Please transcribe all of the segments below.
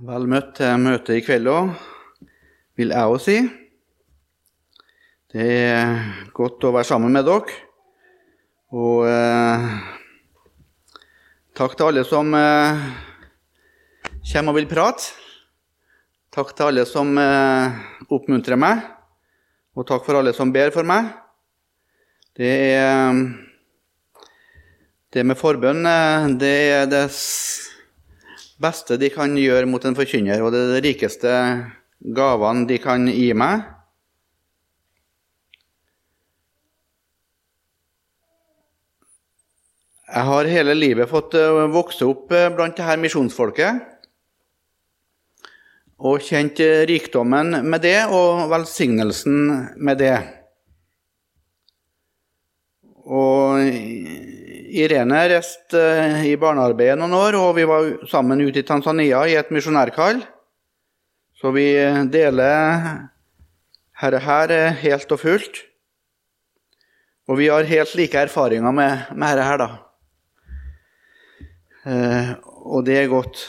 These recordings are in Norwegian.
Vel møtt til møtet i kveld òg, vil jeg òg si. Det er godt å være sammen med dere. Og eh, takk til alle som eh, kommer og vil prate. Takk til alle som eh, oppmuntrer meg, og takk for alle som ber for meg. Det er Det med forbønn, eh, det er det beste de kan gjøre mot en forkynner, og det er de rikeste gavene de kan gi meg. Jeg har hele livet fått eh, vokse opp eh, blant dette misjonsfolket og kjent eh, rikdommen med det og velsignelsen med det. Og Irene reiste i barnearbeidet noen år, og vi var sammen ute i Tanzania i et misjonærkall. Så vi deler dette her helt og fullt. Og vi har helt like erfaringer med, med dette her, da. Eh, og det er godt.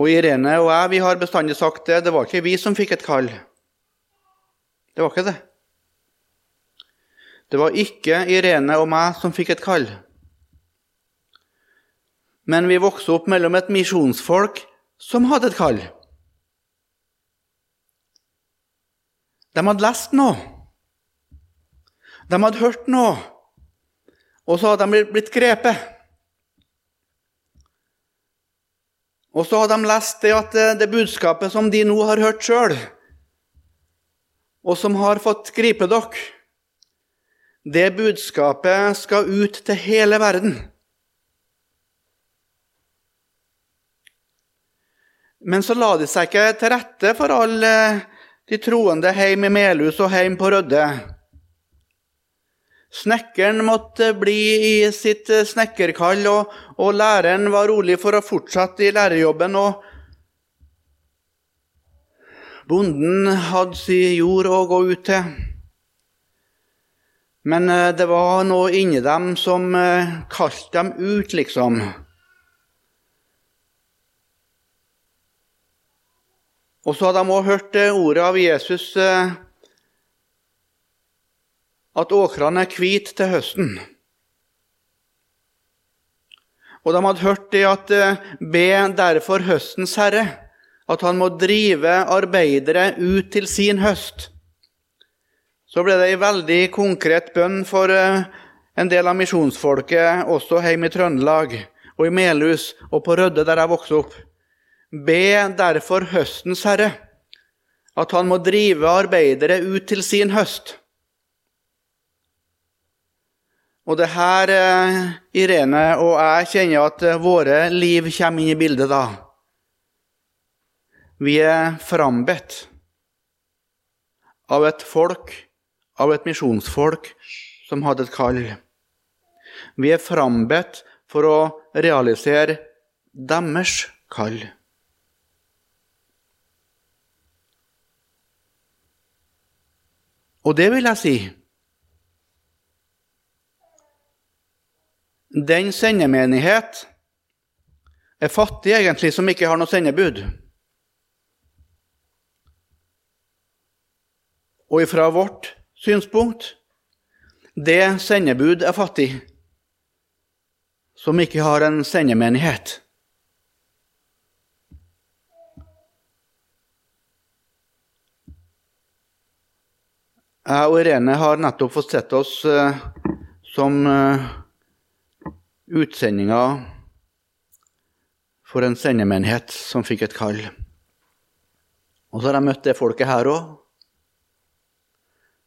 Og Irene og jeg vi har bestandig sagt det. Det var ikke vi som fikk et kall. Det var ikke det. Det var ikke Irene og meg som fikk et kall. Men vi vokste opp mellom et misjonsfolk som hadde et kall. De hadde lest noe. De hadde hørt noe. Og så hadde de blitt grepet. Og så hadde de lest det at det budskapet som de nå har hørt sjøl, og som har fått gripe dere, det budskapet skal ut til hele verden. Men så la de seg ikke til rette for alle de troende hjemme i Melhus og hjemme på Rødde. Snekkeren måtte bli i sitt snekkerkall, og, og, læreren var rolig for å fortsette i lærerjobben. og Bonden hadde sin jord å gå ut til. Men eh, det var noe inni dem som eh, kalte dem ut, liksom. Og så hadde de òg hørt eh, ordet av Jesus at åkrene er hvite til høsten. Og de hadde hørt det at be derfor høstens herre, at han må drive arbeidere ut til sin høst. Så ble det ei veldig konkret bønn for en del av misjonsfolket også hjemme i Trøndelag og i Melhus og på Rødde, der jeg vokste opp. Be derfor høstens herre, at han må drive arbeidere ut til sin høst. Og det her, Irene og jeg, kjenner at våre liv kommer inn i bildet da. Vi er frambedt av et folk, av et misjonsfolk, som hadde et kall. Vi er frambedt for å realisere deres kall. Og det vil jeg si Den sendemenighet er fattig, egentlig, som ikke har noe sendebud. Og ifra vårt synspunkt det sendebud er fattig, som ikke har en sendemenighet. Jeg og Irene har nettopp fått sett oss uh, som uh, utsendinger for en sendemenighet som fikk et kall. Og så har jeg møtt det folket her òg.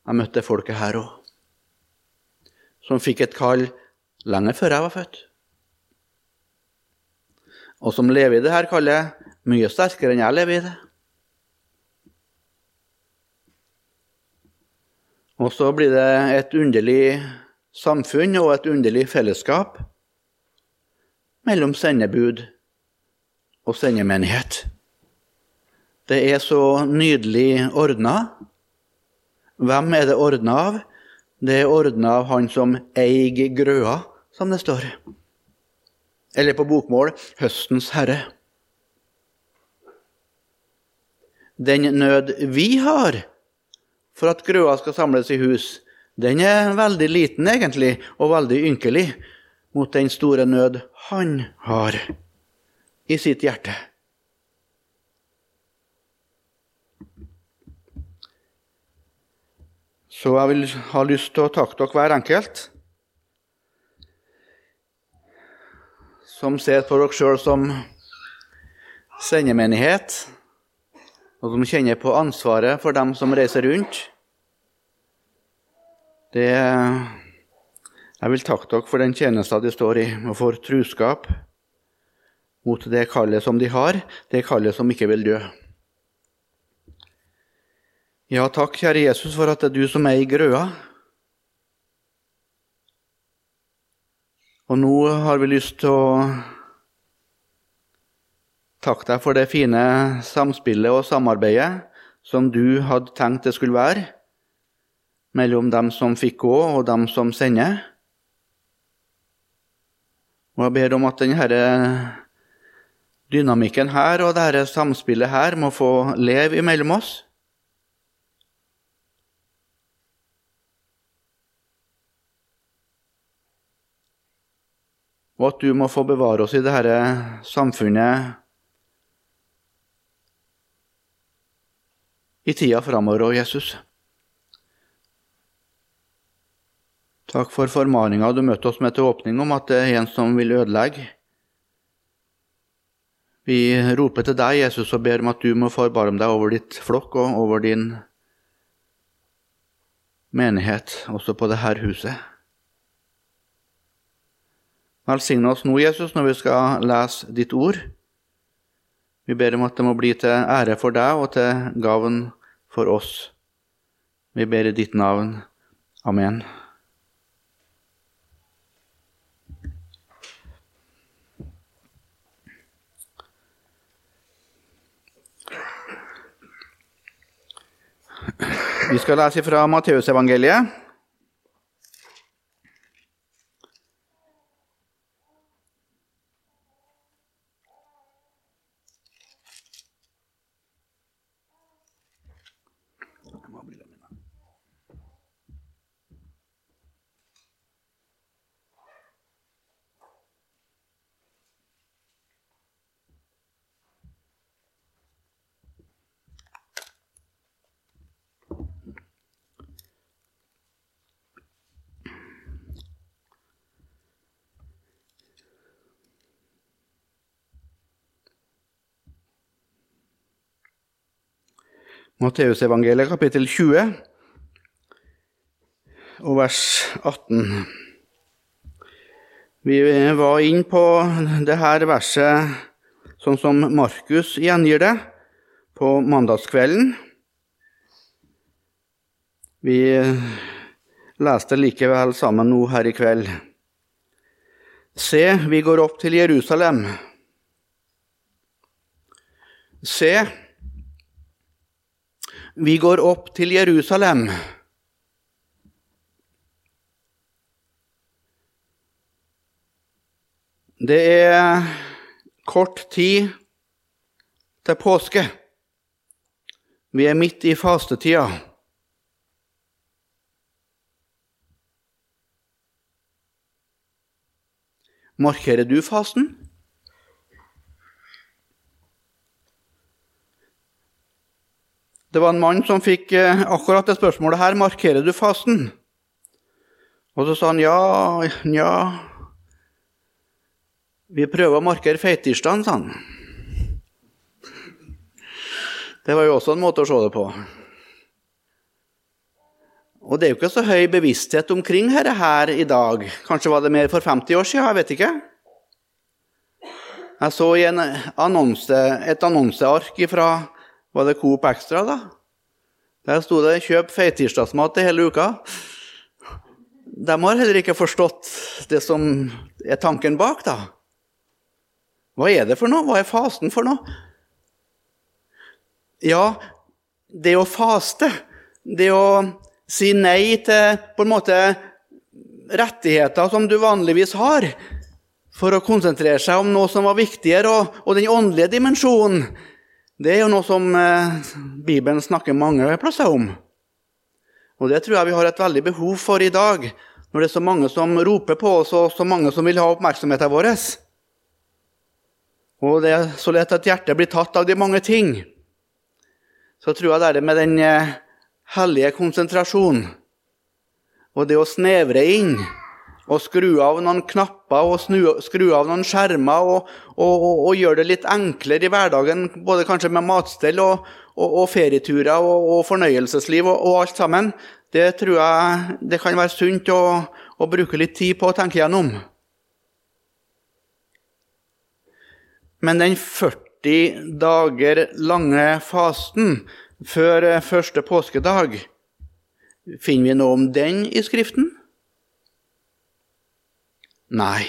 Jeg møtte folket her òg. Som fikk et kall lenge før jeg var født. Og som lever i det her kallet mye sterkere enn jeg lever i det. Og så blir det et underlig samfunn og et underlig fellesskap mellom sendebud og sendemenighet. Det er så nydelig ordna. Hvem er det ordna av? Det er ordna av han som eier grøa, som det står. eller på bokmål høstens herre. Den nød vi har for at grøa skal samles i hus, den er veldig liten egentlig, og veldig ynkelig mot den store nød han har i sitt hjerte. Så jeg vil ha lyst til å takke dere hver enkelt som ser på dere sjøl som sendemenighet, og som kjenner på ansvaret for dem som reiser rundt. Det Jeg vil takke dere for den tjenesten de står i, og for truskap mot det kallet som de har, det kallet som ikke vil dø. Ja, takk, kjære Jesus, for at det er du som er i grøa. Og nå har vi lyst til å takke deg for det fine samspillet og samarbeidet som du hadde tenkt det skulle være mellom dem som fikk gå, og dem som sender. Og jeg ber om at denne dynamikken her og dette samspillet her må få leve imellom oss. Og at du må få bevare oss i dette samfunnet i tida framover òg, Jesus. Takk for formaninga du møtte oss med til åpning om at det er en som vil ødelegge. Vi roper til deg, Jesus, og ber om at du må forbarme deg over ditt flokk og over din menighet, også på dette huset. Velsigne oss nå, Jesus, når vi skal lese ditt ord. Vi ber om at det må bli til ære for deg og til gavn for oss. Vi ber i ditt navn. Amen. Vi skal lese fra Matteusevangeliet. Matteusevangeliet kapittel 20 og vers 18. Vi var inne på dette verset sånn som Markus gjengir det på mandagskvelden. Vi leste likevel sammen nå her i kveld. Se, vi går opp til Jerusalem. Se, vi går opp til Jerusalem. Det er kort tid til påske. Vi er midt i fastetida. Markerer du fasten? Det var en mann som fikk eh, akkurat det spørsmålet her. Markerer du fasten? Og så sa han ja, nja Vi prøver å markere feittirsdagen, sa han. Det var jo også en måte å se det på. Og det er jo ikke så høy bevissthet omkring dette her i dag. Kanskje var det mer for 50 år siden, jeg vet ikke. Jeg så i annonse, et annonseark fra var det Coop Extra, da? Der sto det 'kjøp feitirsdagsmat til hele uka'. De har heller ikke forstått det som er tanken bak, da. Hva er det for noe? Hva er fasten for noe? Ja, det å faste, det å si nei til på en måte rettigheter som du vanligvis har, for å konsentrere seg om noe som var viktigere, og, og den åndelige dimensjonen. Det er jo noe som eh, Bibelen snakker mange plasser om. Og det tror jeg vi har et veldig behov for i dag, når det er så mange som roper på oss, og så mange som vil ha oppmerksomheten vår. Og det er så lett at hjertet blir tatt av de mange ting. Så tror jeg det er det med den eh, hellige konsentrasjonen og det å snevre inn og skru av noen knapper og snu, skru av noen skjermer og, og, og, og, gjøre det litt enklere i hverdagen, både kanskje med matstell og, ferieturer og, fornøyelsesliv og, alt sammen, det tror jeg det kan være sunt å, å bruke litt tid på å tenke gjennom. Men den 40 dager lange fasten før første påskedag, finner vi noe om den i Skriften? Nei.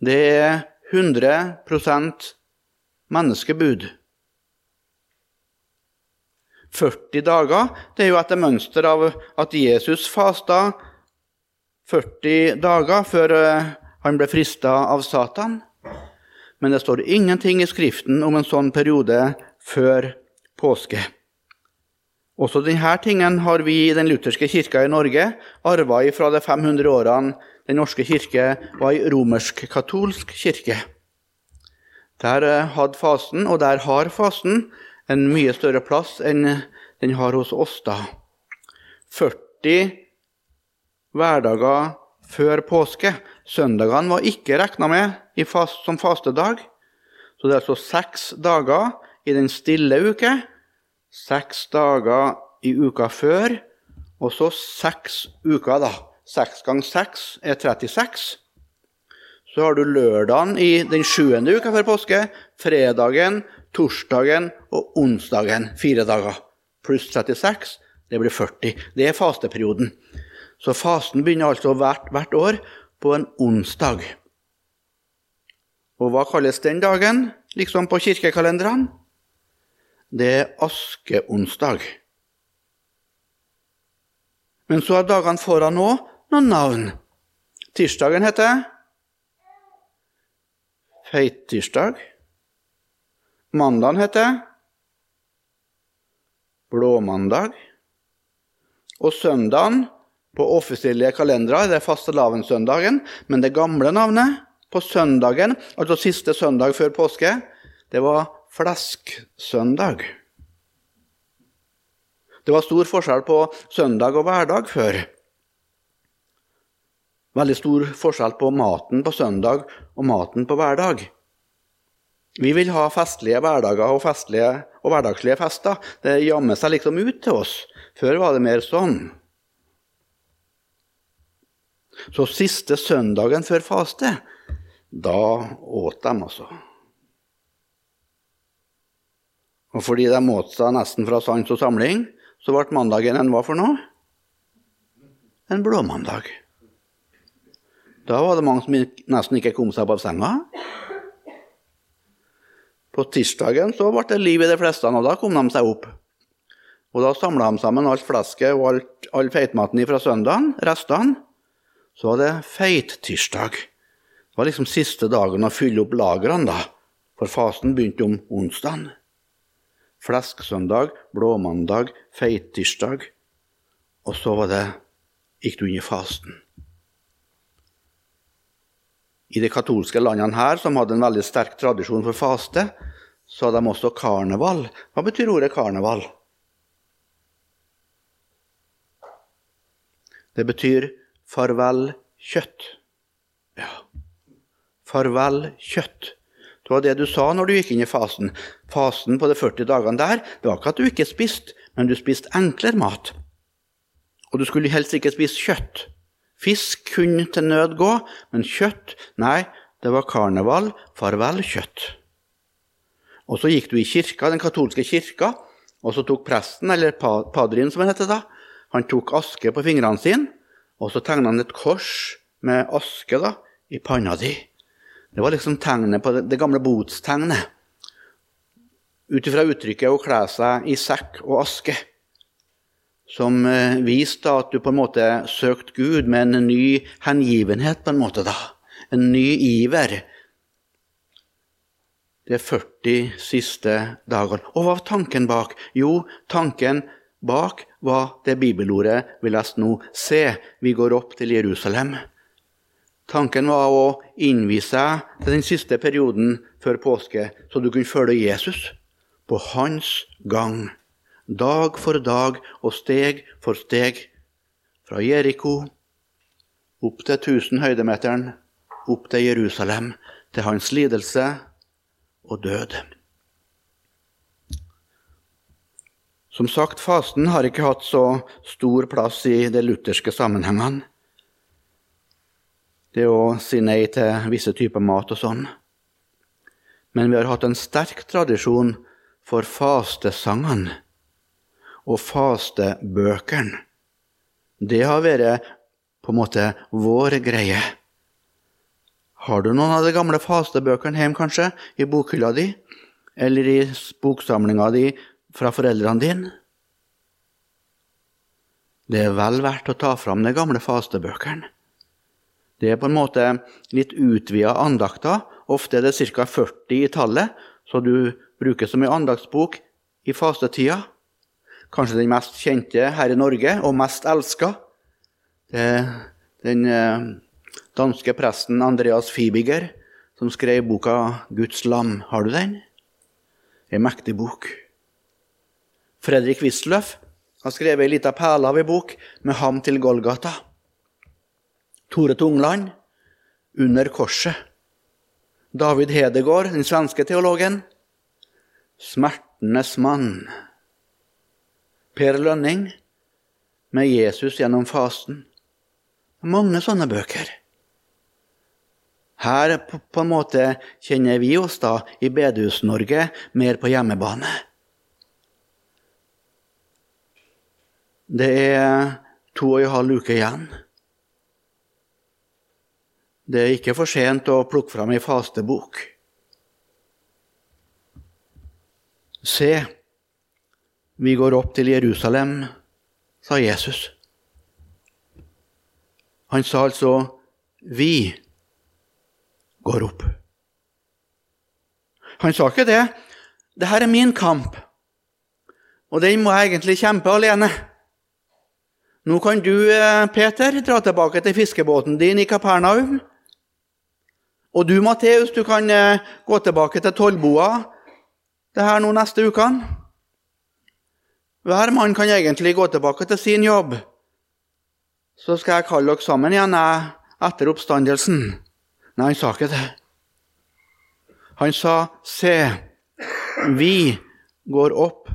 Det er 100% menneskebud. 40 dager det er jo etter mønster av at Jesus fasta 40 dager før eh, han ble frista av Satan. Men det står ingenting i Skriften om en sånn periode før påske. Også denne tingen har vi i den lutherske kirka i Norge arva fra de 500 årene den norske kirke var ei romersk-katolsk kirke. Der eh, hadde fasen, og der har fasen, en mye større plass enn den har hos oss. da. 40 hverdager før påske. Søndagene var ikke regna med fast, som fastedag. Så det er altså seks dager i den stille uke, seks dager i uka før, og så seks uker da, Seks ganger seks er 36. Så har du lørdagen i den sjuende uka før påske, fredagen, torsdagen og onsdagen. Fire dager. Pluss 36, det blir 40. Det er fasteperioden. Så fasten begynner altså hvert, hvert år på en onsdag. Og hva kalles den dagen, liksom på kirkekalenderne? Det er askeonsdag. Men så er dagene foran nå noen navn. Tirsdagen heter Feittirsdag. Mandagen heter Blåmandag. Og søndagen på offisielle kalendere det er fastelavnssøndagen, men det gamle navnet på søndagen, altså siste søndag før påske, det var flesksøndag. Det var stor forskjell på søndag og hverdag før. Veldig stor forskjell på maten på søndag og maten på hverdag. Vi vil ha festlige hverdager og, festlige, og hverdagslige fester. Det jammer seg liksom ut til oss. Før var det mer sånn. Så siste søndagen før faste, da åt de, altså. Og fordi de motsa nesten fra sans og samling, så ble mandagen en hva for noe? En blåmandag. Da var det mange som nesten ikke kom seg opp av senga. På tirsdagen så ble det liv i de fleste, og da kom de seg opp. Og Da samla de sammen alt flesket og alt, all feitmaten fra søndagen, restene. Så var det feittirsdag. Det var liksom siste dagen å fylle opp lagrene, da. For fasen begynte om onsdagen. Flesksøndag, blåmandag, feittirsdag. Og så var det, gikk du inn i fasten. I de katolske landene her, som hadde en veldig sterk tradisjon for faste, så hadde de også karneval. Hva betyr ordet karneval? Det betyr farvel kjøtt. Ja, farvel kjøtt. Det var det du sa når du gikk inn i fasen. Fasen på de 40 dagene der, det var ikke at du ikke spiste, men du spiste enklere mat. Og du skulle helst ikke spise kjøtt. Fisk kunne til nød gå, men kjøtt Nei, det var karneval, farvel kjøtt. Og så gikk du i kirka, den katolske kirka, og så tok presten, eller padrien som han heter da, han tok aske på fingrene sine, og så tegna han et kors med aske da, i panna di. Det var liksom tegnet på det, det gamle botstegnet. Ut ifra uttrykket å kle seg i sekk og aske som eh, viste at du på en måte søkte Gud med en ny hengivenhet. på en måte da. en ny iver. De 40 siste dagene. Og hva var tanken bak? Jo, tanken bak var det bibelordet vi leste nå. Se, vi går opp til Jerusalem. Tanken var å innvie seg til den siste perioden før påske, så du kunne følge Jesus på hans gang. Dag for dag og steg for steg. Fra Jeriko opp til 1000 høydemeteren, opp til Jerusalem, til hans lidelse og død. Som sagt, fasten har ikke hatt så stor plass i de lutherske sammenhengene. Det å si nei til visse typer mat og sånn. Men vi har hatt en sterk tradisjon for fastesangene og fastebøkene. Det har vært på en måte vår greie. Har du noen av de gamle fastebøkene hjemme, kanskje? I bokhylla di? Eller i boksamlinga di fra foreldrene dine? Det er vel verdt å ta fram de gamle fastebøkene. Det er på en måte litt utvida andakter. Ofte er det ca. 40 i tallet, så du bruker som en andaktsbok i fastetida. Kanskje den mest kjente her i Norge, og mest elska. Den eh, danske presten Andreas Fibiger som skrev boka 'Guds lam'. Har du den? En mektig bok. Fredrik Wisløff har skrevet ei lita perle av ei bok med ham til Golgata. Tore Tungland, 'Under korset'. David Hedegård, den svenske teologen. 'Smertenes mann'. Per Lønning, 'Med Jesus gjennom fasten'. Mange sånne bøker. Her på, en måte kjenner vi oss da i Bedehus-Norge mer på hjemmebane. Det er to og en halv uke igjen. Det er ikke for sent å plukke fram ei fastebok. Se, vi går opp til Jerusalem, sa Jesus. Han sa altså 'vi' går opp. Han sa ikke det. Det her er min kamp, og den må jeg egentlig kjempe alene. Nå kan du, eh, Peter, dra tilbake til fiskebåten din i Kapernaum. Og du, Matteus, du kan eh, gå tilbake til tollboa det her nå neste ukene. Hver mann kan egentlig gå tilbake til sin jobb. Så skal jeg kalle dere sammen igjen etter oppstandelsen. Nei, han sa ikke det. Han sa, 'Se, vi går opp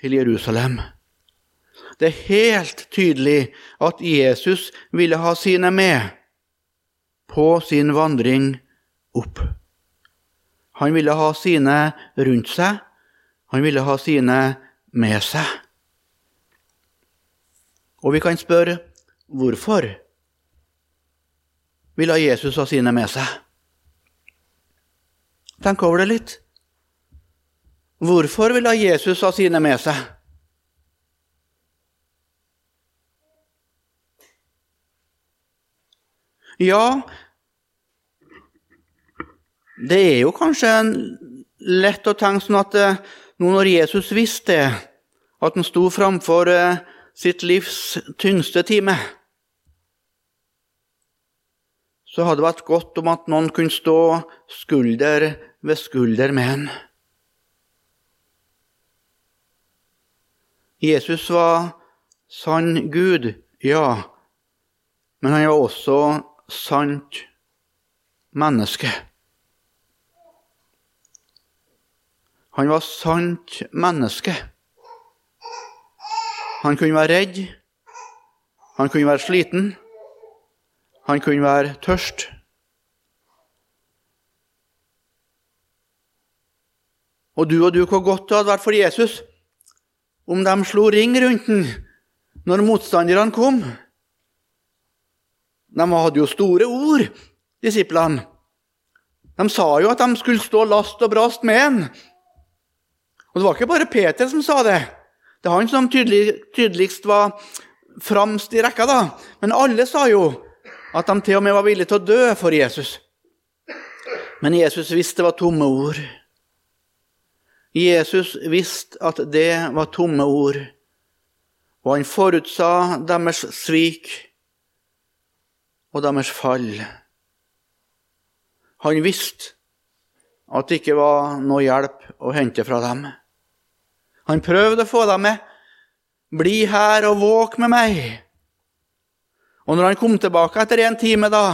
til Jerusalem'. Det er helt tydelig at Jesus ville ha sine med på sin vandring opp. Han ville ha sine rundt seg, han ville ha sine med seg. Og vi kan spørre hvorfor ville Jesus ha sine med seg. Tenk over det litt. Hvorfor ville Jesus ha sine med seg? Ja, det er jo kanskje lett å tenke sånn at eh, nå når Jesus visste at han sto framfor eh, sitt livs tyngste time så hadde det vært godt om at noen kunne stå skulder ved skulder med han. Jesus var sann Gud, ja, men han var også sant menneske. Han var sant menneske. Han kunne være redd, han kunne være sliten, han kunne være tørst. Og du og du, hvor godt det hadde vært for Jesus om de slo ring rundt den når motstanderne kom. De hadde jo store ord, disiplene. De sa jo at de skulle stå last og brast med en. Og det var ikke bare Peter som sa det. Det er han som tydelig, tydeligst var framst i rekka, da. Men alle sa jo at de til og med var villige til å dø for Jesus. Men Jesus visste det var tomme ord. Jesus visste at det var tomme ord, og han forutsa deres svik og deres fall. Han visste at det ikke var noe hjelp å hente fra dem. Han prøvde å få dem med. Bli her og våk med meg. Og når han kom tilbake etter en time da,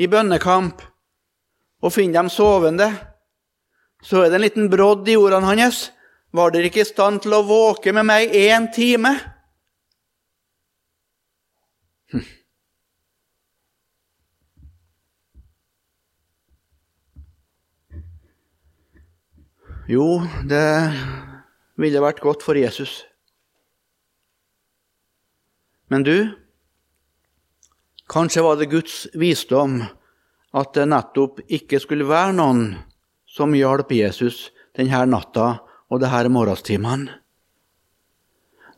i bønnekamp, og finner dem sovende, så er det en liten brodd i ordene hans. Var dere ikke i stand til å våke med meg én time? Jo, det ville vært godt for Jesus. Men du, kanskje var det Guds visdom at det nettopp ikke skulle være noen som hjalp Jesus denne natta og disse morgenstimene.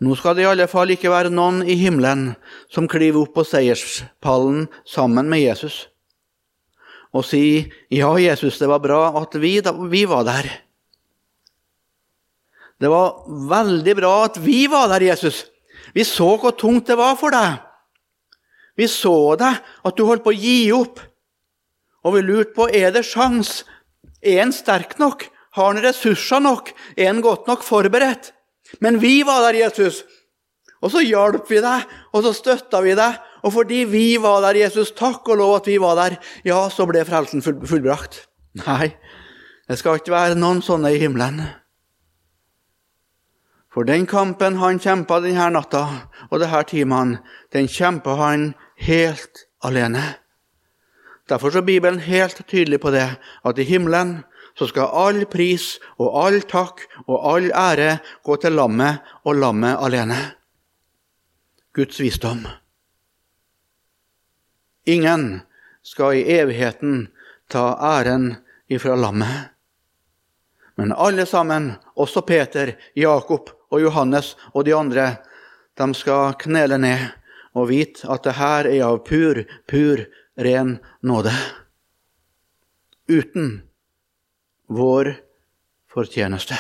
Nå skal det i alle fall ikke være noen i himmelen som kliver opp på seierspallen sammen med Jesus og sier 'Ja, Jesus, det var bra at vi, vi var der'. Det var veldig bra at vi var der, Jesus. Vi så hvor tungt det var for deg. Vi så deg, at du holdt på å gi opp. Og vi lurte på er det sjans. Er han sterk nok? Har han ressurser nok? Er han godt nok forberedt? Men vi var der, Jesus. Og så hjalp vi deg, og så støtta vi deg. Og fordi vi var der, Jesus, takk og lov at vi var der, ja, så ble frelsen fullbrakt. Nei, det skal ikke være noen sånne i himmelen. For den kampen han kjempa denne natta og disse timene, den kjempa han helt alene. Derfor er Bibelen helt tydelig på det, at i himmelen så skal all pris og all takk og all ære gå til lammet og lammet alene. Guds visdom. Ingen skal i evigheten ta æren ifra lammet. Men alle sammen, også Peter, Jakob og Johannes og de andre, de skal knele ned og vite at det her er av pur, pur, ren nåde. Uten vår fortjeneste.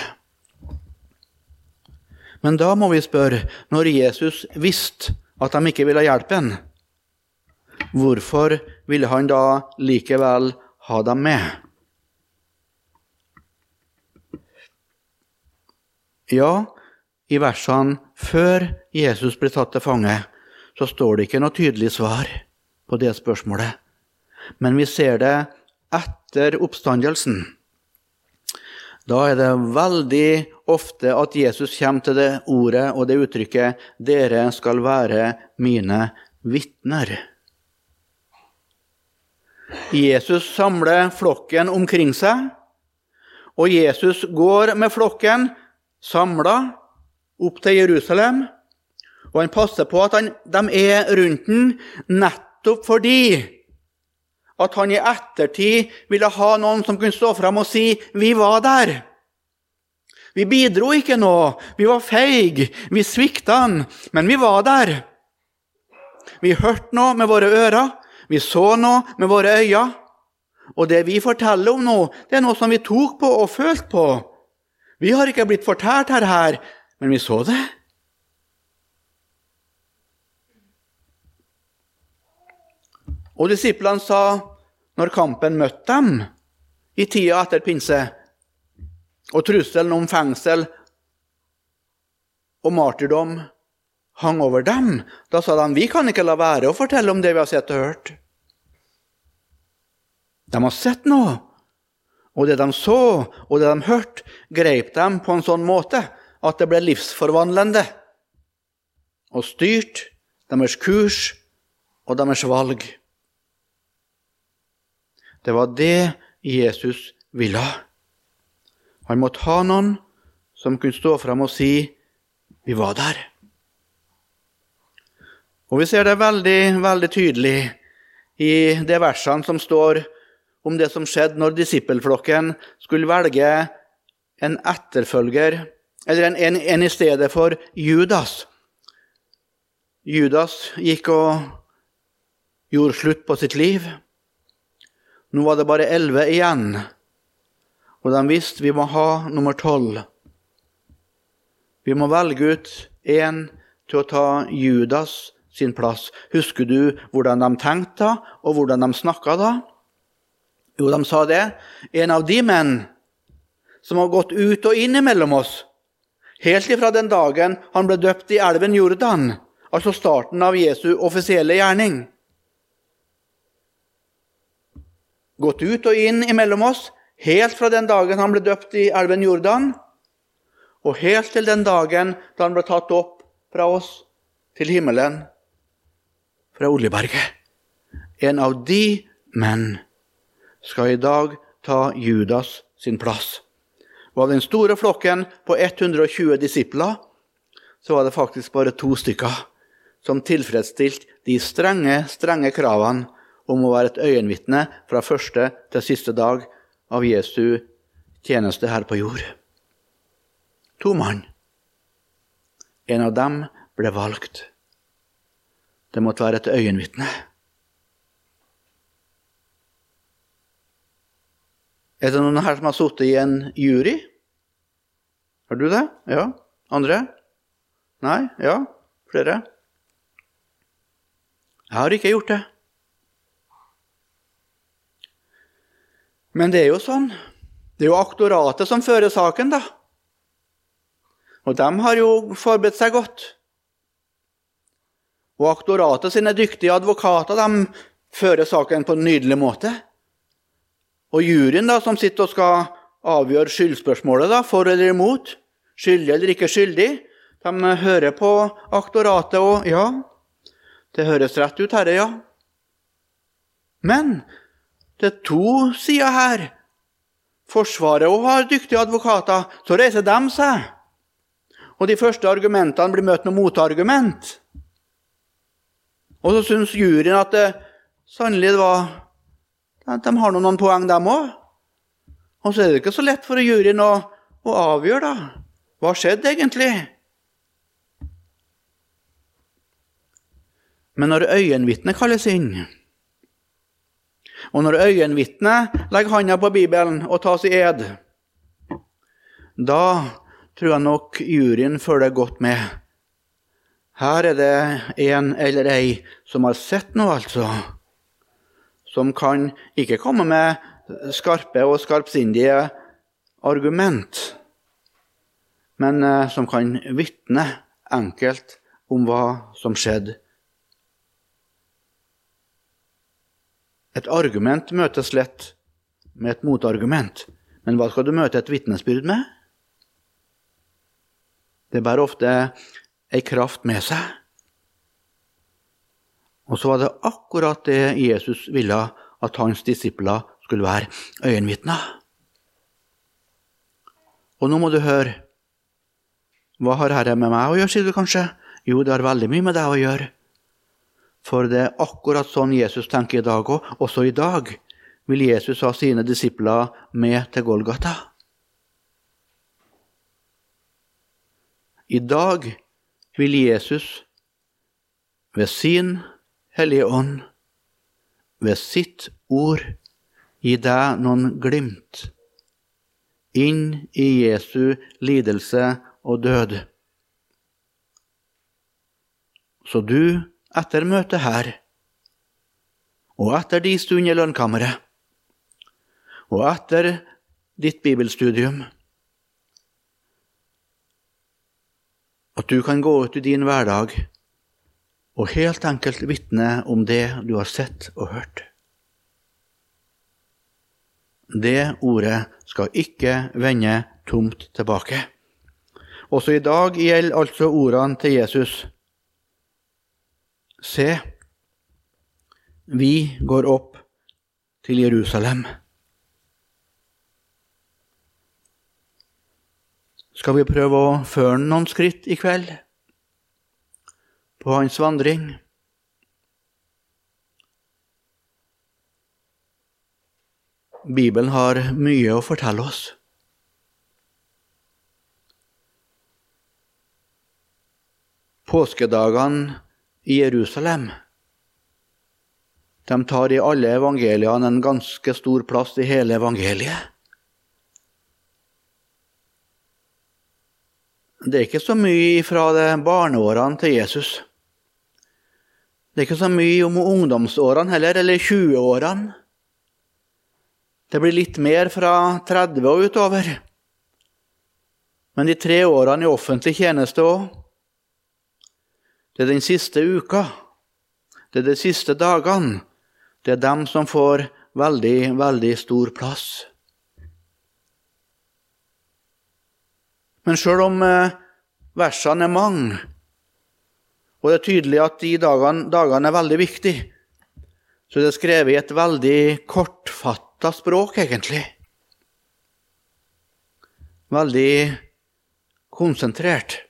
Men da må vi spørre, når Jesus visste at de ikke ville hjelpe ham, hvorfor ville han da likevel ha dem med? Ja, i versene før Jesus blir tatt til fange, så står det ikke noe tydelig svar på det spørsmålet. Men vi ser det etter oppstandelsen. Da er det veldig ofte at Jesus kommer til det ordet og det uttrykket 'Dere skal være mine vitner'. Jesus samler flokken omkring seg, og Jesus går med flokken samla opp til Jerusalem. Og han passer på at han, de er rundt den nettopp fordi at han i ettertid ville ha noen som kunne stå fram og si 'Vi var der'. Vi bidro ikke nå, vi var feige, vi svikta han, men vi var der. Vi hørte noe med våre ører, vi så noe med våre øyne. Og det vi forteller om nå, det er noe som vi tok på og følte på. Vi har ikke blitt fortalt her, her men vi så det. Og disiplene sa, når kampen møtte dem i tida etter pinse, og trusselen om fengsel og martyrdom hang over dem, da sa de vi kan ikke la være å fortelle om det vi har sett og hørt. De har sett noe, og det de så og det de hørte, greip dem på en sånn måte at det ble livsforvandlende og styrt deres kurs og deres valg. Det var det Jesus ville. Han måtte ha noen som kunne stå fram og si 'Vi var der'. Og Vi ser det veldig, veldig tydelig i de versene som står om det som skjedde når disippelflokken skulle velge en etterfølger eller en, en, en i stedet for Judas. Judas gikk og gjorde slutt på sitt liv. Nå var det bare elleve igjen, og de visste vi må ha nummer tolv. Vi må velge ut én til å ta Judas sin plass. Husker du hvordan de tenkte da, og hvordan de snakka da? Jo, de sa det. En av de menn som har gått ut og inn mellom oss, helt ifra den dagen han ble døpt i elven Jordan, altså starten av Jesu offisielle gjerning. Gått ut og inn imellom oss, helt fra den dagen han ble døpt i elven Jordan, og helt til den dagen da han ble tatt opp fra oss til himmelen fra Oljeberget. En av de menn skal i dag ta Judas sin plass. Og av den store flokken på 120 disipler så var det faktisk bare to stykker som tilfredsstilte de strenge, strenge kravene om å være et øyenvitne fra første til siste dag av Jesu tjeneste her på jord. To mann. En av dem ble valgt. Det måtte være et øyenvitne. Er det noen her som har sittet i en jury? Har du det? Ja? Andre? Nei? Ja? Flere? Jeg har ikke gjort det. Men det er jo sånn. Det er jo aktoratet som fører saken, da. Og de har jo forberedt seg godt. Og aktoratet sine dyktige advokater de fører saken på en nydelig måte. Og juryen da, som sitter og skal avgjøre skyldspørsmålet, da, for eller imot, skyldig eller ikke skyldig, de hører på aktoratet og Ja, det høres rett ut, herre, ja. Men det er to sider her. Forsvaret òg har dyktige advokater. Så reiser de seg. Og de første argumentene blir møtt med motargument. Og så syns juryen at det sannelig var De har noen poeng, dem òg. Og så er det ikke så lett for juryen å, å avgjøre, da. Hva skjedde egentlig? Men når øyenvitnet kalles inn, og når øyenvitnet legger handa på Bibelen og tas i ed, da tror jeg nok juryen følger godt med. Her er det en eller ei som har sett noe, altså. Som kan ikke komme med skarpe og skarpsindige argument, men eh, som kan vitne enkelt om hva som skjedde. Et argument møtes lett med et motargument, men hva skal du møte et vitnesbyrd med? Det bærer ofte ei kraft med seg. Og så var det akkurat det Jesus ville at hans disipler skulle være øyenvitner. Og nå må du høre. Hva har dette med meg å gjøre, sier du kanskje? Jo, det har veldig mye med deg å gjøre. For det er akkurat sånn Jesus tenker i dag òg. Også i dag vil Jesus ha sine disipler med til Golgata. I dag vil Jesus ved sin Hellige Ånd, ved sitt ord, gi deg noen glimt inn i Jesu lidelse og død. Så du, etter møtet her, og etter de stund i lønnkammeret, og etter ditt bibelstudium, At du kan gå ut i din hverdag og helt enkelt vitne om det du har sett og hørt. Det ordet skal ikke vende tomt tilbake. Også i dag gjelder altså ordene til Jesus. Se, vi går opp til Jerusalem. Skal vi prøve å føre noen skritt i kveld på hans vandring? Bibelen har mye å fortelle oss. Påskedagene i Jerusalem De tar i alle evangeliene en ganske stor plass i hele evangeliet. Det er ikke så mye fra barneårene til Jesus. Det er ikke så mye om ungdomsårene heller, eller 20-årene. Det blir litt mer fra 30 og utover. Men de tre årene i offentlig tjeneste òg. Det er den siste uka. Det er de siste dagene. Det er dem som får veldig, veldig stor plass. Men sjøl om eh, versene er mange, og det er tydelig at de dagene, dagene er veldig viktige, så det er skrevet i et veldig kortfatta språk, egentlig. Veldig konsentrert.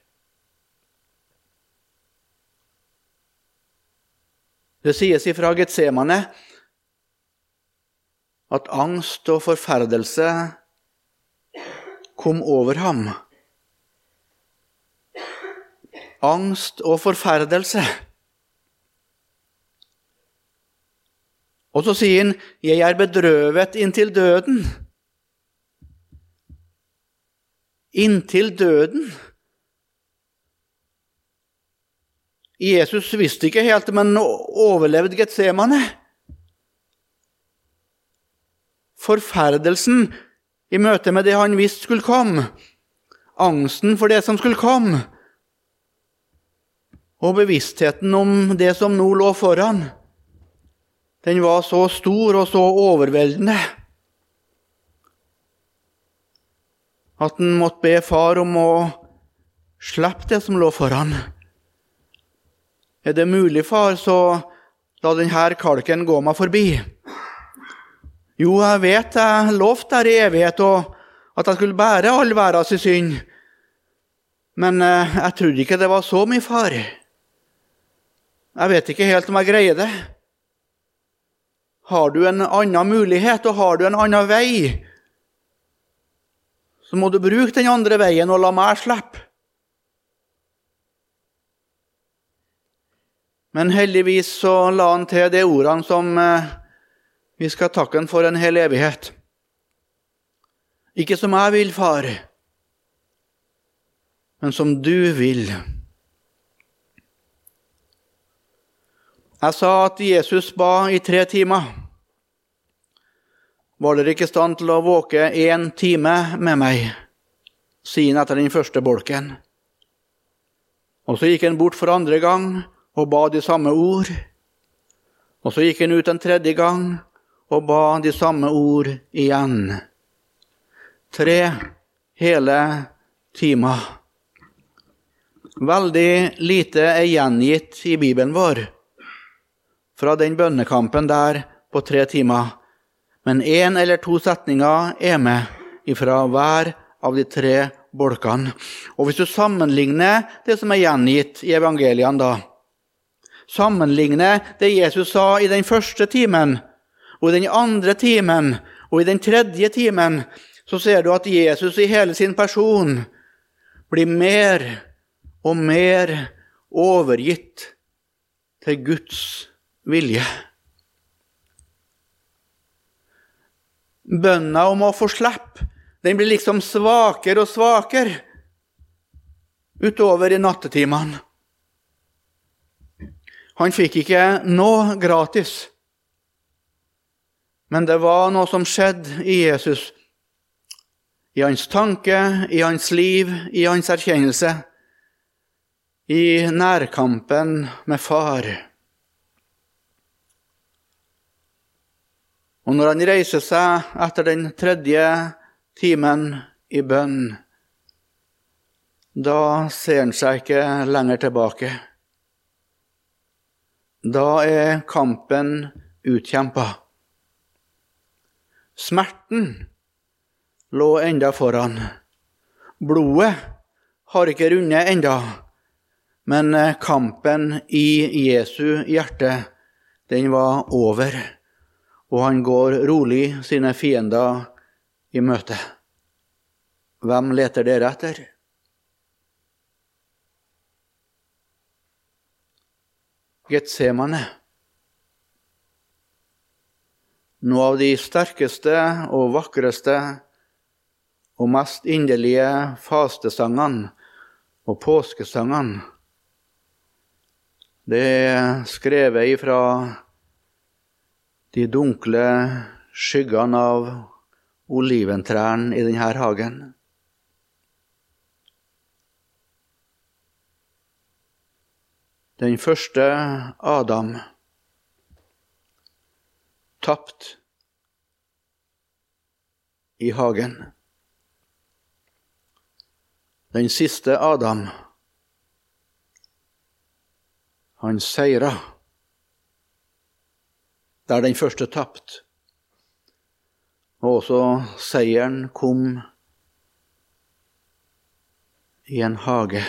Det sies ifra Getsemane at angst og forferdelse kom over ham. Angst og forferdelse. Og så sier han, 'Jeg er bedrøvet inntil døden'. Inntil døden. Jesus visste ikke helt, men overlevde Getsemane. Forferdelsen i møte med det han visste skulle komme, angsten for det som skulle komme, og bevisstheten om det som nå lå foran, den var så stor og så overveldende at han måtte be far om å slippe det som lå foran. Er det mulig, far, så la denne kalken gå meg forbi. Jo, jeg vet jeg lovte der i evighet og at jeg skulle bære all verdens synd. Men eh, jeg trodde ikke det var så mye, far. Jeg vet ikke helt om jeg greier det. Har du en annen mulighet, og har du en annen vei, så må du bruke den andre veien og la meg slippe. Men heldigvis så la han til de ordene som eh, vi skal takke han for en hel evighet. Ikke som jeg vil, far, men som du vil. Jeg sa at Jesus ba i tre timer. Var dere ikke i stand til å våke én time med meg, sier han etter den første bolken. Og så gikk han bort for andre gang og ba de samme ord. Og så gikk han ut en tredje gang og ba de samme ord igjen. Tre hele timer. Veldig lite er gjengitt i Bibelen vår fra den bønnekampen der på tre timer, men én eller to setninger er med ifra hver av de tre bolkene. Og Hvis du sammenligner det som er gjengitt i evangeliene da, Sammenligner det Jesus sa i den første timen, og i den andre timen og i den tredje timen, så ser du at Jesus i hele sin person blir mer og mer overgitt til Guds vilje. Bønna om å få slippe, den blir liksom svakere og svakere utover i nattetimene. Han fikk ikke noe gratis. Men det var noe som skjedde i Jesus. I hans tanke, i hans liv, i hans erkjennelse. I nærkampen med far. Og når han reiser seg etter den tredje timen i bønn, da ser han seg ikke lenger tilbake. Da er kampen utkjempa. Smerten lå enda foran. Blodet har ikke rundet enda, men kampen i Jesu hjerte, den var over, og han går rolig sine fiender i møte. Hvem leter dere etter? Getsemane. noe av de sterkeste og vakreste og mest inderlige fastesangene og påskesangene. Det er skrevet ifra de dunkle skyggene av oliventrærne i denne hagen. Den første Adam tapt i hagen. Den siste Adam, han seira der den første tapt. Og også seieren kom i en hage.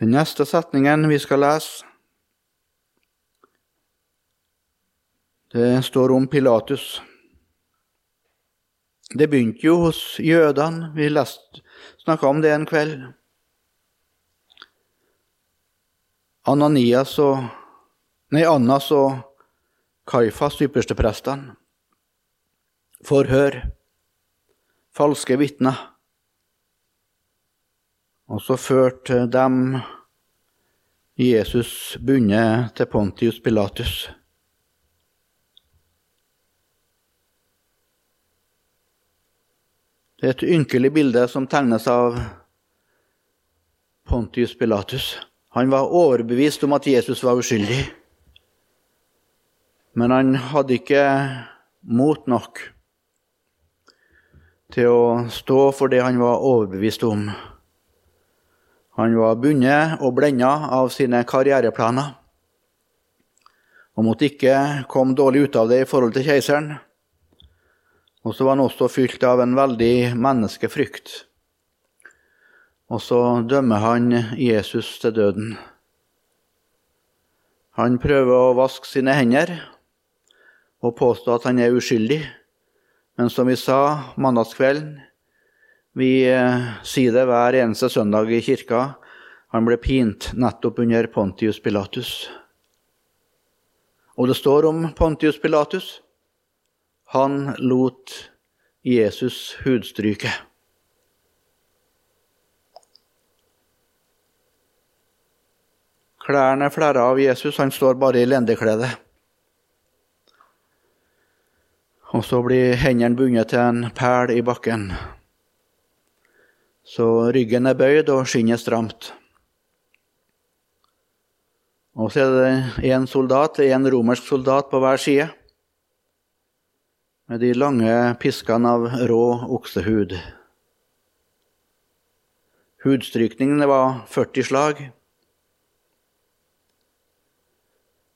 Den neste setningen vi skal lese, det står om Pilatus. Det begynte jo hos jødene. Vi snakka om det en kveld. Ananias og Nei, Annas og Kaifas, yppersteprestene. Forhør. Falske vitner. Og så førte dem Jesus bundet til Pontius Pilatus. Det er et ynkelig bilde som tegnes av Pontius Pilatus. Han var overbevist om at Jesus var uskyldig. Men han hadde ikke mot nok til å stå for det han var overbevist om. Han var bundet og blenda av sine karriereplaner og måtte ikke komme dårlig ut av det i forhold til keiseren. Og så var han også fylt av en veldig menneskefrykt. Og så dømmer han Jesus til døden. Han prøver å vaske sine hender og påstå at han er uskyldig. Men som vi sa mandagskvelden, vi eh, sier det hver eneste søndag i kirka. Han ble pint nettopp under Pontius Pilatus. Og det står om Pontius Pilatus. Han lot Jesus hudstryke. Klærne flerra av Jesus, han står bare i lendeklede. Og så blir hendene bundet til en pæl i bakken. Så ryggen er bøyd og skinnet stramt. Og så er det én soldat, én romersk soldat på hver side. Med de lange piskene av rå oksehud. Hudstrykningene var 40 slag.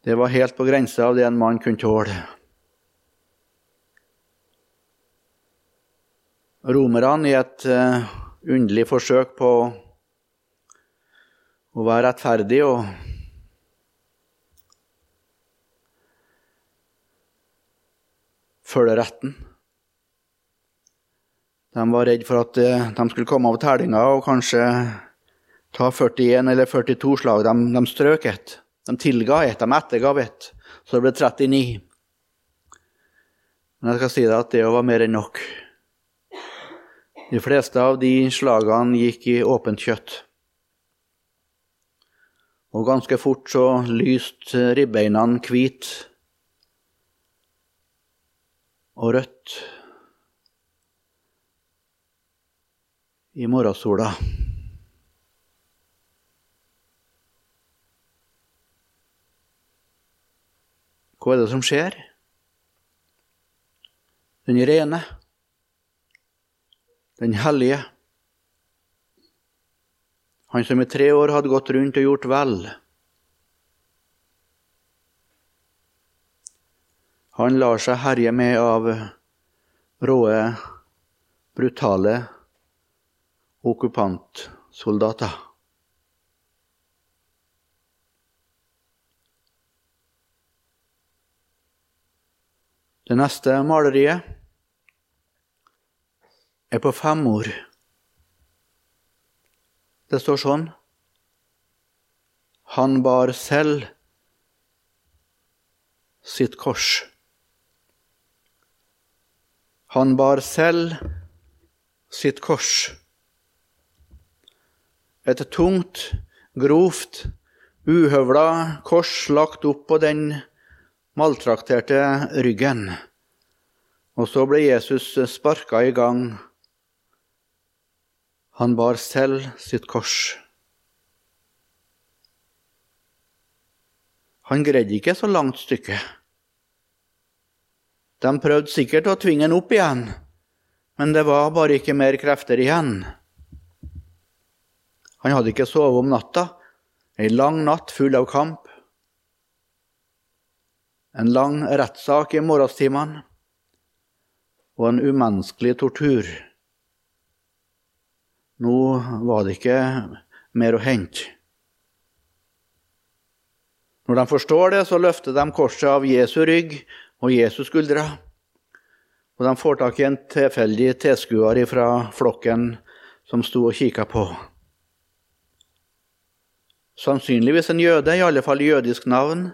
Det var helt på grensa av det en mann kunne tåle. Romerne i et eh, underlig forsøk på å være rettferdig og følge retten. De var redd for at eh, de skulle komme av tellinga og kanskje ta 41 eller 42 slag. De, de strøk et. De tilga et, de ettergav et. Så det ble 39. Men jeg skal si deg at det var mer enn nok. De fleste av de slagene gikk i åpent kjøtt. Og ganske fort så lyste ribbeina hvit og rødt i morgensola. Hva er det som skjer? Den rene den hellige. Han som i tre år hadde gått rundt og gjort vel. Han lar seg herje med av råe, brutale okkupantsoldater. Det neste maleriet er på fem ord. Det står sånn Han bar selv sitt kors. Han bar selv sitt kors. Et tungt, grovt, uhøvla kors lagt opp på den maltrakterte ryggen. Og så ble Jesus sparka i gang. Han bar selv sitt kors. Han greide ikke så langt stykke. De prøvde sikkert å tvinge han opp igjen, men det var bare ikke mer krefter igjen. Han hadde ikke sovet om natta, ei lang natt full av kamp. En lang rettssak i morgenstimene og en umenneskelig tortur. Nå var det ikke mer å hente. Når de forstår det, så løfter de korset av Jesu rygg og Jesus skuldra. Og de får tak i en tilfeldig tilskuer fra flokken som sto og kikka på. Sannsynligvis en jøde, i alle fall jødisk navn.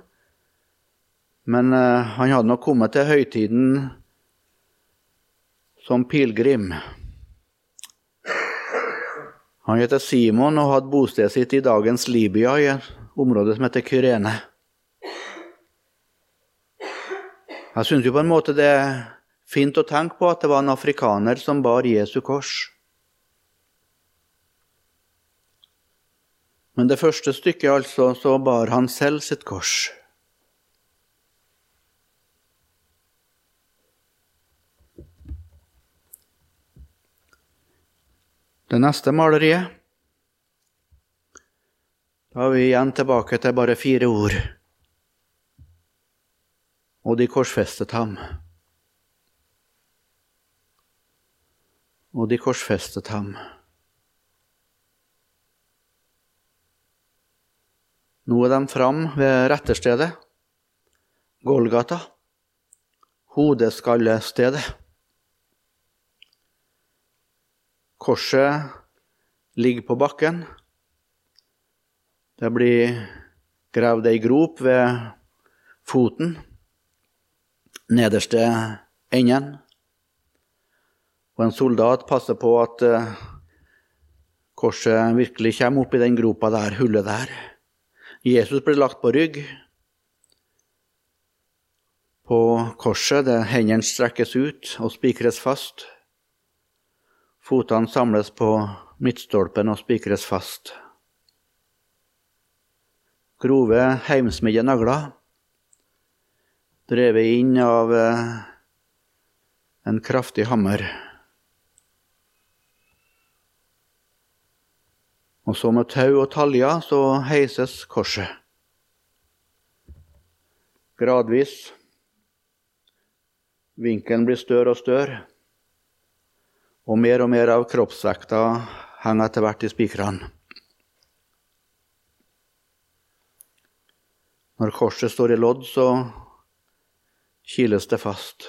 Men uh, han hadde nok kommet til høytiden som pilegrim. Han heter Simon og hadde bostedet sitt i dagens Libya, i et område som heter Kyrene. Jeg syns jo på en måte det er fint å tenke på at det var en afrikaner som bar Jesu kors. Men det første stykket, altså, så bar han selv sitt kors. Det neste maleriet Da er vi igjen tilbake til bare fire ord og de korsfestet ham. Og de korsfestet ham. Nå er de fram ved retterstedet, Golgata, hodeskallestedet. Korset ligger på bakken. Det blir gravd ei grop ved foten nederste enden. Og en soldat passer på at uh, korset virkelig kommer opp i den gropa der, hullet der. Jesus blir lagt på rygg. På korset der hendene strekkes ut og spikres fast. Fotene samles på midtstolpen og spikres fast. Grove, heimsmidde nagler drevet inn av eh, en kraftig hammer. Og så med tau og taljer så heises korset. Gradvis. Vinkelen blir større og større. Og mer og mer av kroppsvekta henger etter hvert i spikrene. Når korset står i lodd, så kiles det fast.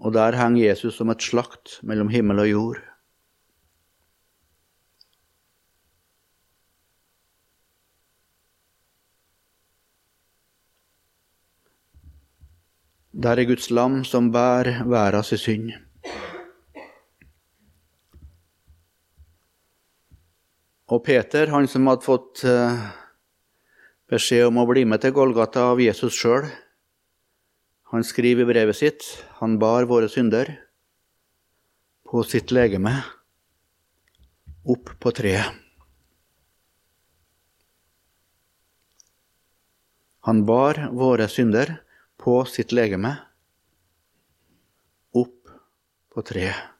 Og der henger Jesus som et slakt mellom himmel og jord. Der er Guds lam som bærer verdens synd. Og Peter, han som hadde fått uh, beskjed om å bli med til Golgata av Jesus sjøl. Han skriver i brevet sitt han bar våre synder på sitt legeme opp på treet. Han bar våre synder på sitt legeme opp på treet.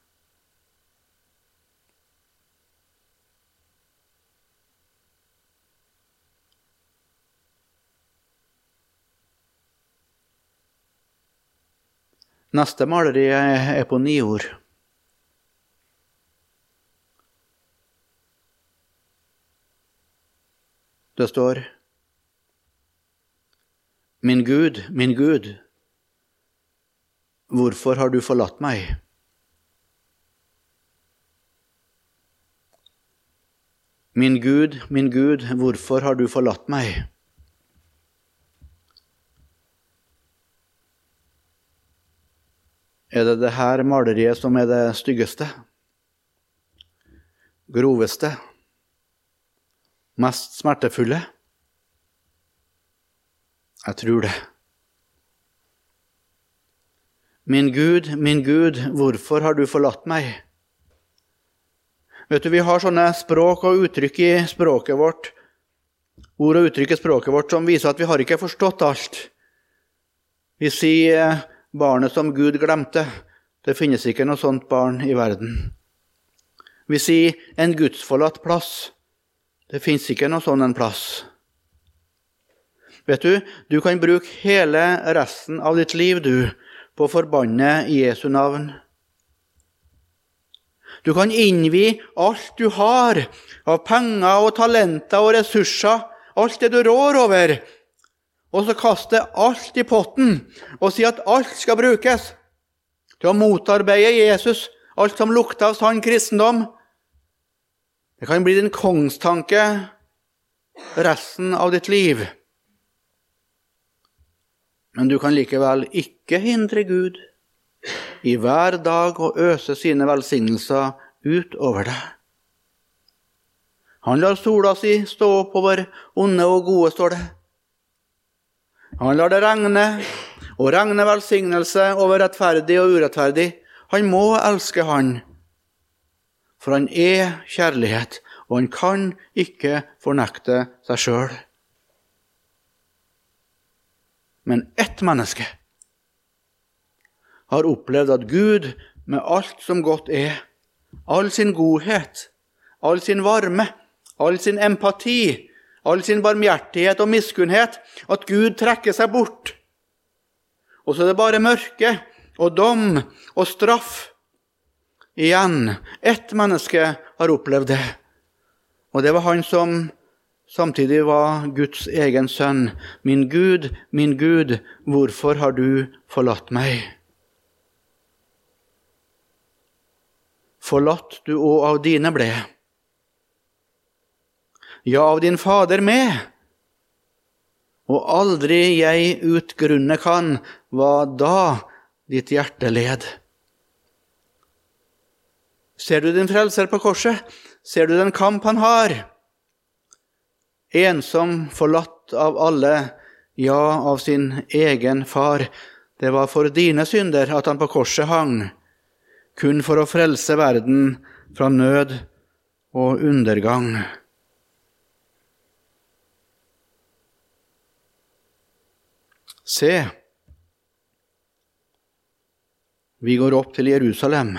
Neste maleri er på Niord. Det står Min Gud, min Gud, hvorfor har du forlatt meg? Min Gud, min Gud, hvorfor har du forlatt meg? Er det det her maleriet som er det styggeste? Groveste? Mest smertefulle? Jeg tror det. Min Gud, min Gud, hvorfor har du forlatt meg? Vet du, Vi har sånne språk og uttrykk i språket vårt, ord og uttrykk i språket vårt som viser at vi har ikke forstått alt. Vi sier eh, 'barnet som Gud glemte'. Det finnes ikke noe sånt barn i verden. Vi sier 'en gudsforlatt plass'. Det finnes ikke noe sånn en plass. Vet du, du kan bruke hele resten av ditt liv, du, på å forbanne Jesu navn. Du kan innvie alt du har av penger og talenter og ressurser, alt det du rår over, og så kaste alt i potten og si at alt skal brukes til å motarbeide Jesus, alt som lukter av sann kristendom. Det kan bli din kongstanke resten av ditt liv. Men du kan likevel ikke hindre Gud i hver dag å øse sine velsignelser utover deg. Han lar sola si stå opp over onde og gode, står det. Han lar det regne, og regne velsignelse over rettferdig og urettferdig. Han må elske Han, for han er kjærlighet, og han kan ikke fornekte seg sjøl. Men ett menneske har opplevd at Gud, med alt som godt er, all sin godhet, all sin varme, all sin empati, all sin barmhjertighet og miskunnhet, at Gud trekker seg bort. Og så er det bare mørke og dom og straff. Igjen, ett menneske har opplevd det, og det var han som samtidig var Guds egen sønn. Min Gud, min Gud, hvorfor har du forlatt meg? Forlatt du òg av dine ble. Ja, av din Fader med. Og aldri jeg utgrunne kan hva da ditt hjerte led. Ser du din frelser på korset? Ser du den kamp han har? ensom, forlatt av alle, ja, av sin egen far. Det var for dine synder at han på korset hang, kun for å frelse verden fra nød og undergang. Se, vi går opp til Jerusalem.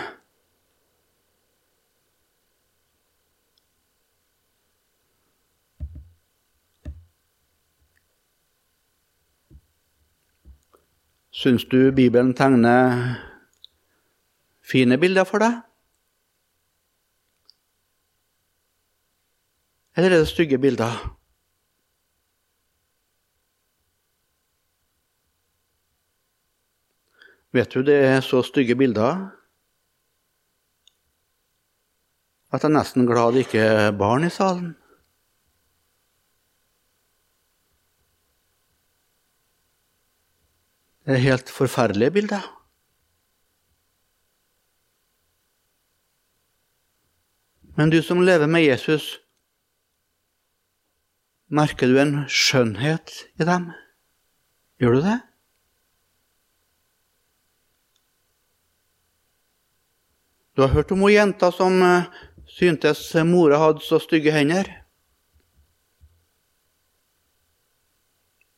Syns du Bibelen tegner fine bilder for deg? Eller er det stygge bilder? Vet du det er så stygge bilder at jeg er nesten glad det ikke er barn i salen. Det er helt forferdelige bilder. Men du som lever med Jesus, merker du en skjønnhet i dem? Gjør du det? Du har hørt om hun jenta som eh, syntes mora hadde så stygge hender.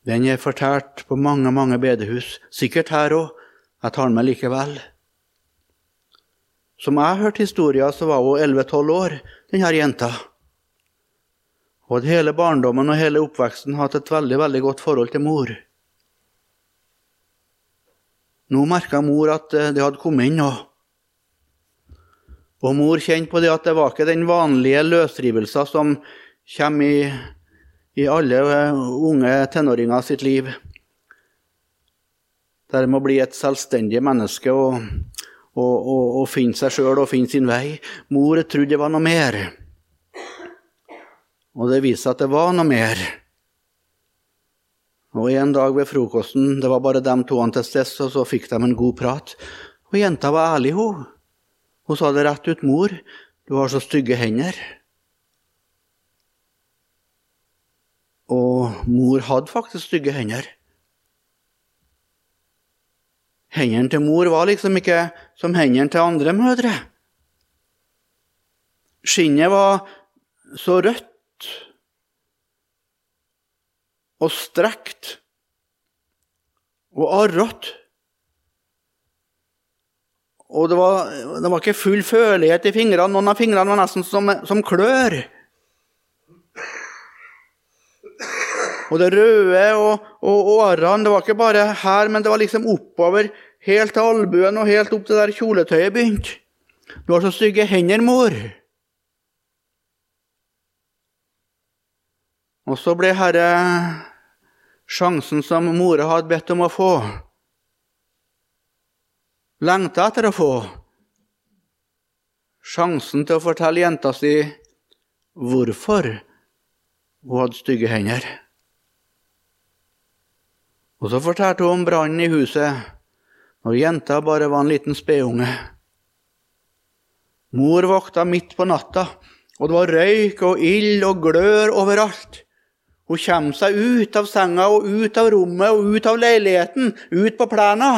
Den er fortalt på mange, mange bedehus, sikkert her òg. Jeg tar den med likevel. Som jeg hørte historien, så var hun 11-12 år, denne jenta. Hun hadde hele barndommen og hele oppveksten hatt et veldig, veldig godt forhold til mor. Nå merka mor at eh, det hadde kommet inn noe. Og mor kjente på det at det var ikke den vanlige løsrivelsen som kommer i i alle eh, unge tenåringer sitt liv. Det med må bli et selvstendig menneske og, og, og, og finne seg sjøl og finne sin vei. Mor trodde det var noe mer. Og det viste seg at det var noe mer. Og En dag ved frokosten det var bare dem to til stede, og så fikk de en god prat. Og Jenta var ærlig. Hun Hun sa det rett ut. 'Mor, du har så stygge hender.' Og mor hadde faktisk stygge hender. Hendene til mor var liksom ikke som hendene til andre mødre. Skinnet var så rødt og strekt og arrete. Og det var, det var, ikke full følelighet i fingrene. Noen av fingrene var nesten som, som klør. Og det røde og, og årene, det var ikke bare her, men det var liksom oppover, helt til albuen og helt opp til der kjoletøyet begynte. Du har så stygge hender, mor. Og så ble herre sjansen som mora hadde bedt om å få, lengta etter å få. Sjansen til å fortelle jenta si hvorfor hun hadde stygge hender. Og så fortalte hun om brannen i huset når jenta bare var en liten spedunge. Mor vokta midt på natta, og det var røyk og ild og glør overalt. Hun kommer seg ut av senga og ut av rommet og ut av leiligheten, ut på plena.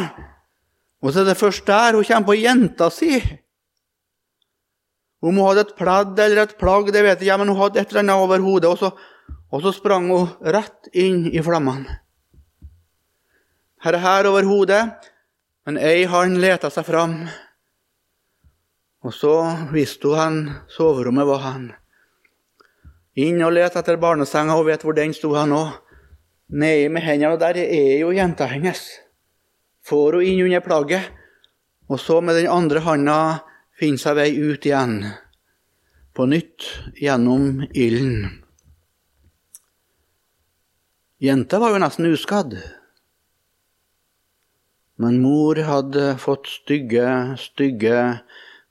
Og så er det først der hun kommer på jenta si. Om hun hadde et pledd eller et plagg, det vet jeg men hun hadde et eller annet over hodet, og så, og så sprang hun rett inn i flammene. Her er her over hodet, men ei han leta seg fram. Og så visste hun hvor soverommet var hen. Inn og lete etter barnesenga, og vet hvor den sto han òg. Nedi med hendene, og der er jo jenta hennes. Får hun inn under plagget, og så med den andre handa finner seg vei ut igjen. På nytt gjennom ilden. Jenta var jo nesten uskadd. Men mor hadde fått stygge, stygge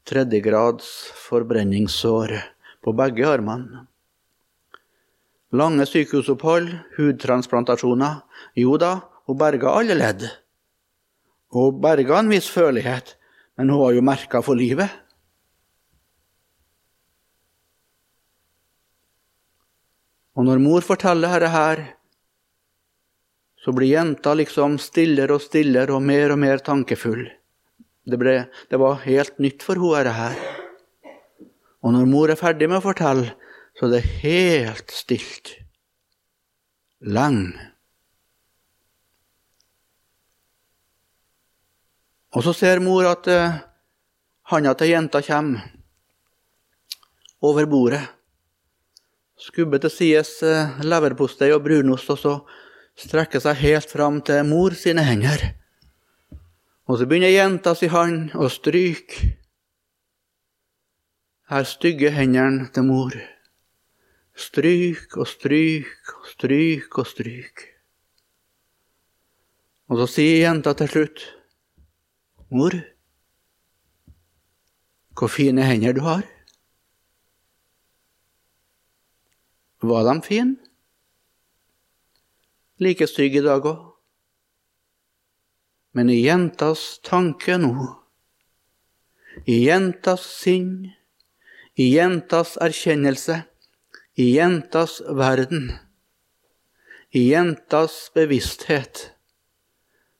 tredjegrads forbrenningssår på begge armene. Lange sykehusopphold, hudtransplantasjoner. Jo da, hun berga alle ledd. Hun berga en viss følelighet, men hun var jo merka for livet. Og når mor forteller dette så blir jenta liksom stillere og stillere og mer og mer tankefull. Det, ble, det var helt nytt for henne, dette her. Og når mor er ferdig med å fortelle, så er det helt stilt. Lang. Og så ser mor at uh, handa til jenta kommer over bordet. Skubber til sides uh, leverpostei og brunost, og så strekker seg helt fram til mor sine hender. Og så begynner jenta si hand å stryke her stygge hendene til mor. Stryk og stryk og stryk og stryk. Og så sier jenta til slutt, 'Mor, hvor fine hender du har.' Var de fine? Like stygge i dag òg. Men i jentas tanke nå, i jentas sinn, i jentas erkjennelse, i jentas verden, i jentas bevissthet,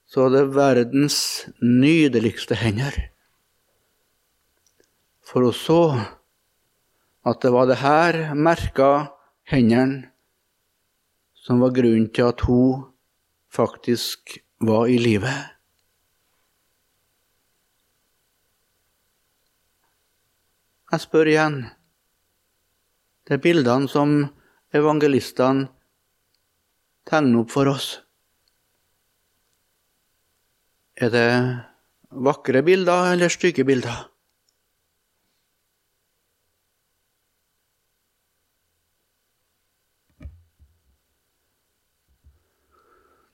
så hadde verdens nydeligste hender. For hun så at det var det her merka hendene som var grunnen til at hun faktisk var i live. Jeg spør igjen. Det er bildene som evangelistene tegner opp for oss. Er det vakre bilder eller stygge bilder?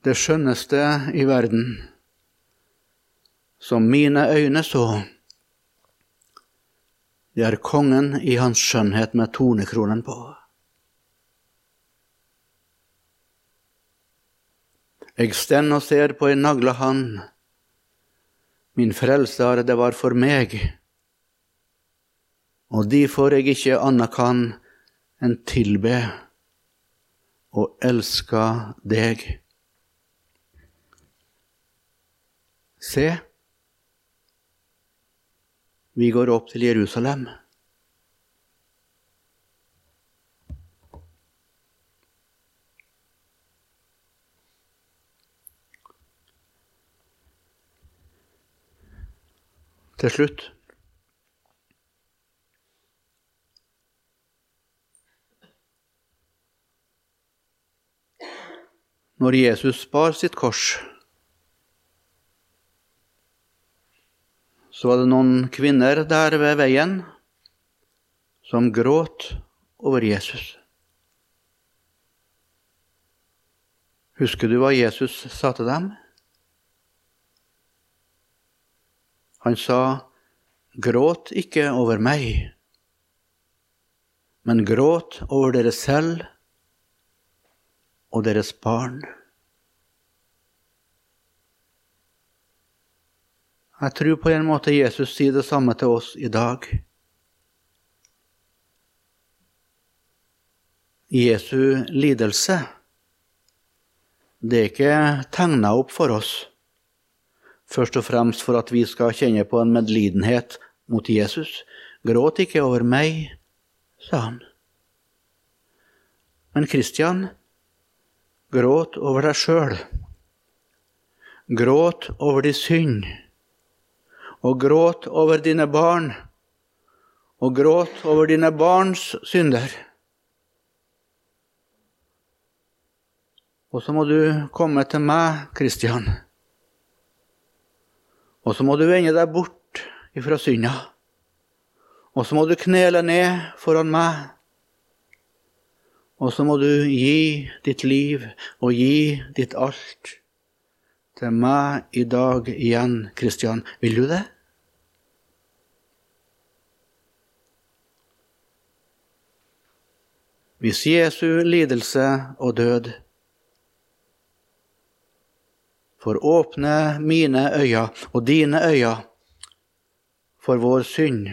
Det skjønneste i verden, som mine øyne så, det er kongen i hans skjønnhet med tornekronen på. Eg stend og ser på ei nagla hand, Min frelsar, det var for meg. Og de får eg ikkje anna kan enn tilbe og elska deg. Se, vi går opp til Jerusalem. Til slutt Når Jesus bar sitt kors så var det noen kvinner der ved veien som gråt over Jesus. Husker du hva Jesus sa til dem? Han sa, 'Gråt ikke over meg, men gråt over dere selv og deres barn.' Jeg tror på en måte Jesus sier det samme til oss i dag. Jesu lidelse, det er ikke tegna opp for oss, først og fremst for at vi skal kjenne på en medlidenhet mot Jesus. Gråt ikke over meg, sa han. Men Kristian, gråt over deg sjøl. Gråt over din synd og gråt over dine barn, og gråt over dine barns synder. Og så må du komme til meg, Kristian. Og så må du vende deg bort ifra synda. Og så må du knele ned foran meg. Og så må du gi ditt liv og gi ditt alt til meg i dag igjen, Kristian. Vil du det? hvis Jesu lidelse og død får åpne mine øyne og dine øyne for vår synd,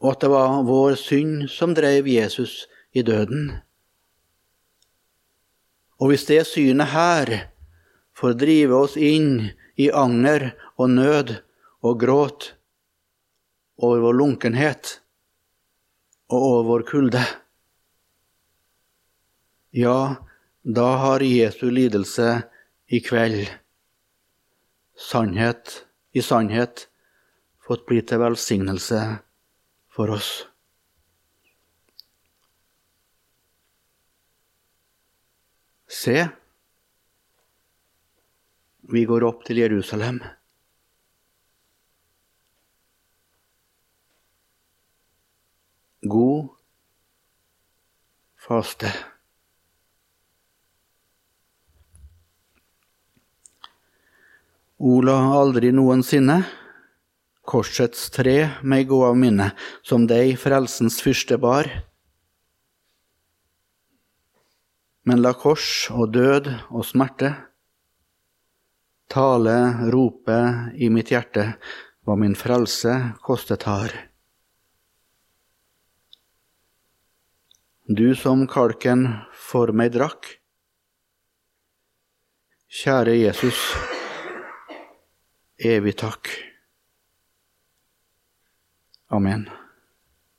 og at det var vår synd som drev Jesus i døden. Og hvis det synet her får drive oss inn i anger og nød og gråt over vår lunkenhet, og over vår kulde. Ja, da har Jesu lidelse i kveld sannhet i sannhet fått bli til velsignelse for oss. Se, vi går opp til Jerusalem. god faste. Ola aldri noensinne, korsets tre meg gå av minne, som deg frelsens fyrste bar. Men la kors og død og smerte tale, rope i mitt hjerte hva min frelse kostet har. du som kalken for meg drakk. Kjære Jesus, evig takk. Amen.